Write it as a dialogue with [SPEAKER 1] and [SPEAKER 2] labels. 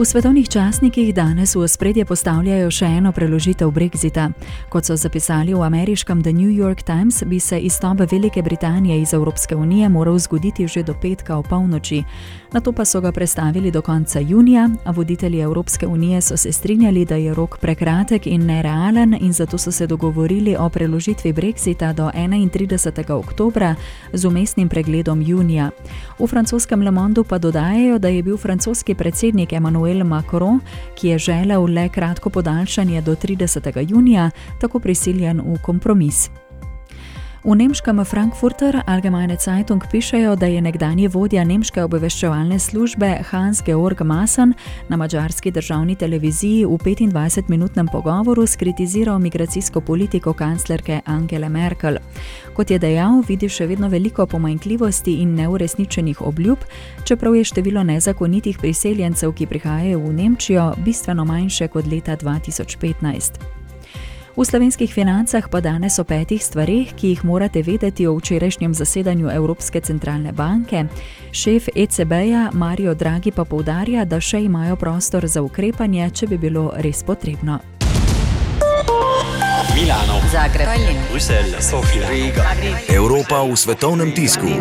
[SPEAKER 1] V svetovnih časnikih danes v ospredje postavljajo še eno preložitev Brexita. Kot so zapisali v ameriškem The New York Times, bi se izstop Velike Britanije iz Evropske unije moral zgoditi že do petka o polnoči. Na to pa so ga prestavili do konca junija, a voditelji Evropske unije so se strinjali, da je rok prekratek in nerealen in zato so se dogovorili o preložitvi Brexita do 31. oktobra z umestnim pregledom junija. V francoskem Le Mondu pa dodajajo, da je bil francoski predsednik Emmanuel Emmanuel Macron, ki je želel le kratko podaljšanje do 30. junija, tako prisiljen v kompromis. V nemškem Frankfurter Allgemeine Zeitung pišejo, da je nekdanji vodja nemške obveščevalne službe Hans Georg Massen na mačarski državni televiziji v 25-minutnem pogovoru skritiziral migracijsko politiko kanclerke Angele Merkel. Kot je dejal, vidi še vedno veliko pomanjkljivosti in neuresničenih obljub, čeprav je število nezakonitih priseljencev, ki prihajajo v Nemčijo, bistveno manjše kot leta 2015. V slovenskih financah pa danes o petih stvarih, ki jih morate vedeti o včerajšnjem zasedanju Evropske centralne banke. Šef ECB-ja Mario Draghi pa povdarja, da še imajo prostor za ukrepanje, če bi bilo res potrebno.
[SPEAKER 2] Milano,
[SPEAKER 3] Zagreb,
[SPEAKER 2] Bruselj, Sofija, Riga.
[SPEAKER 4] Evropa v svetovnem tisku.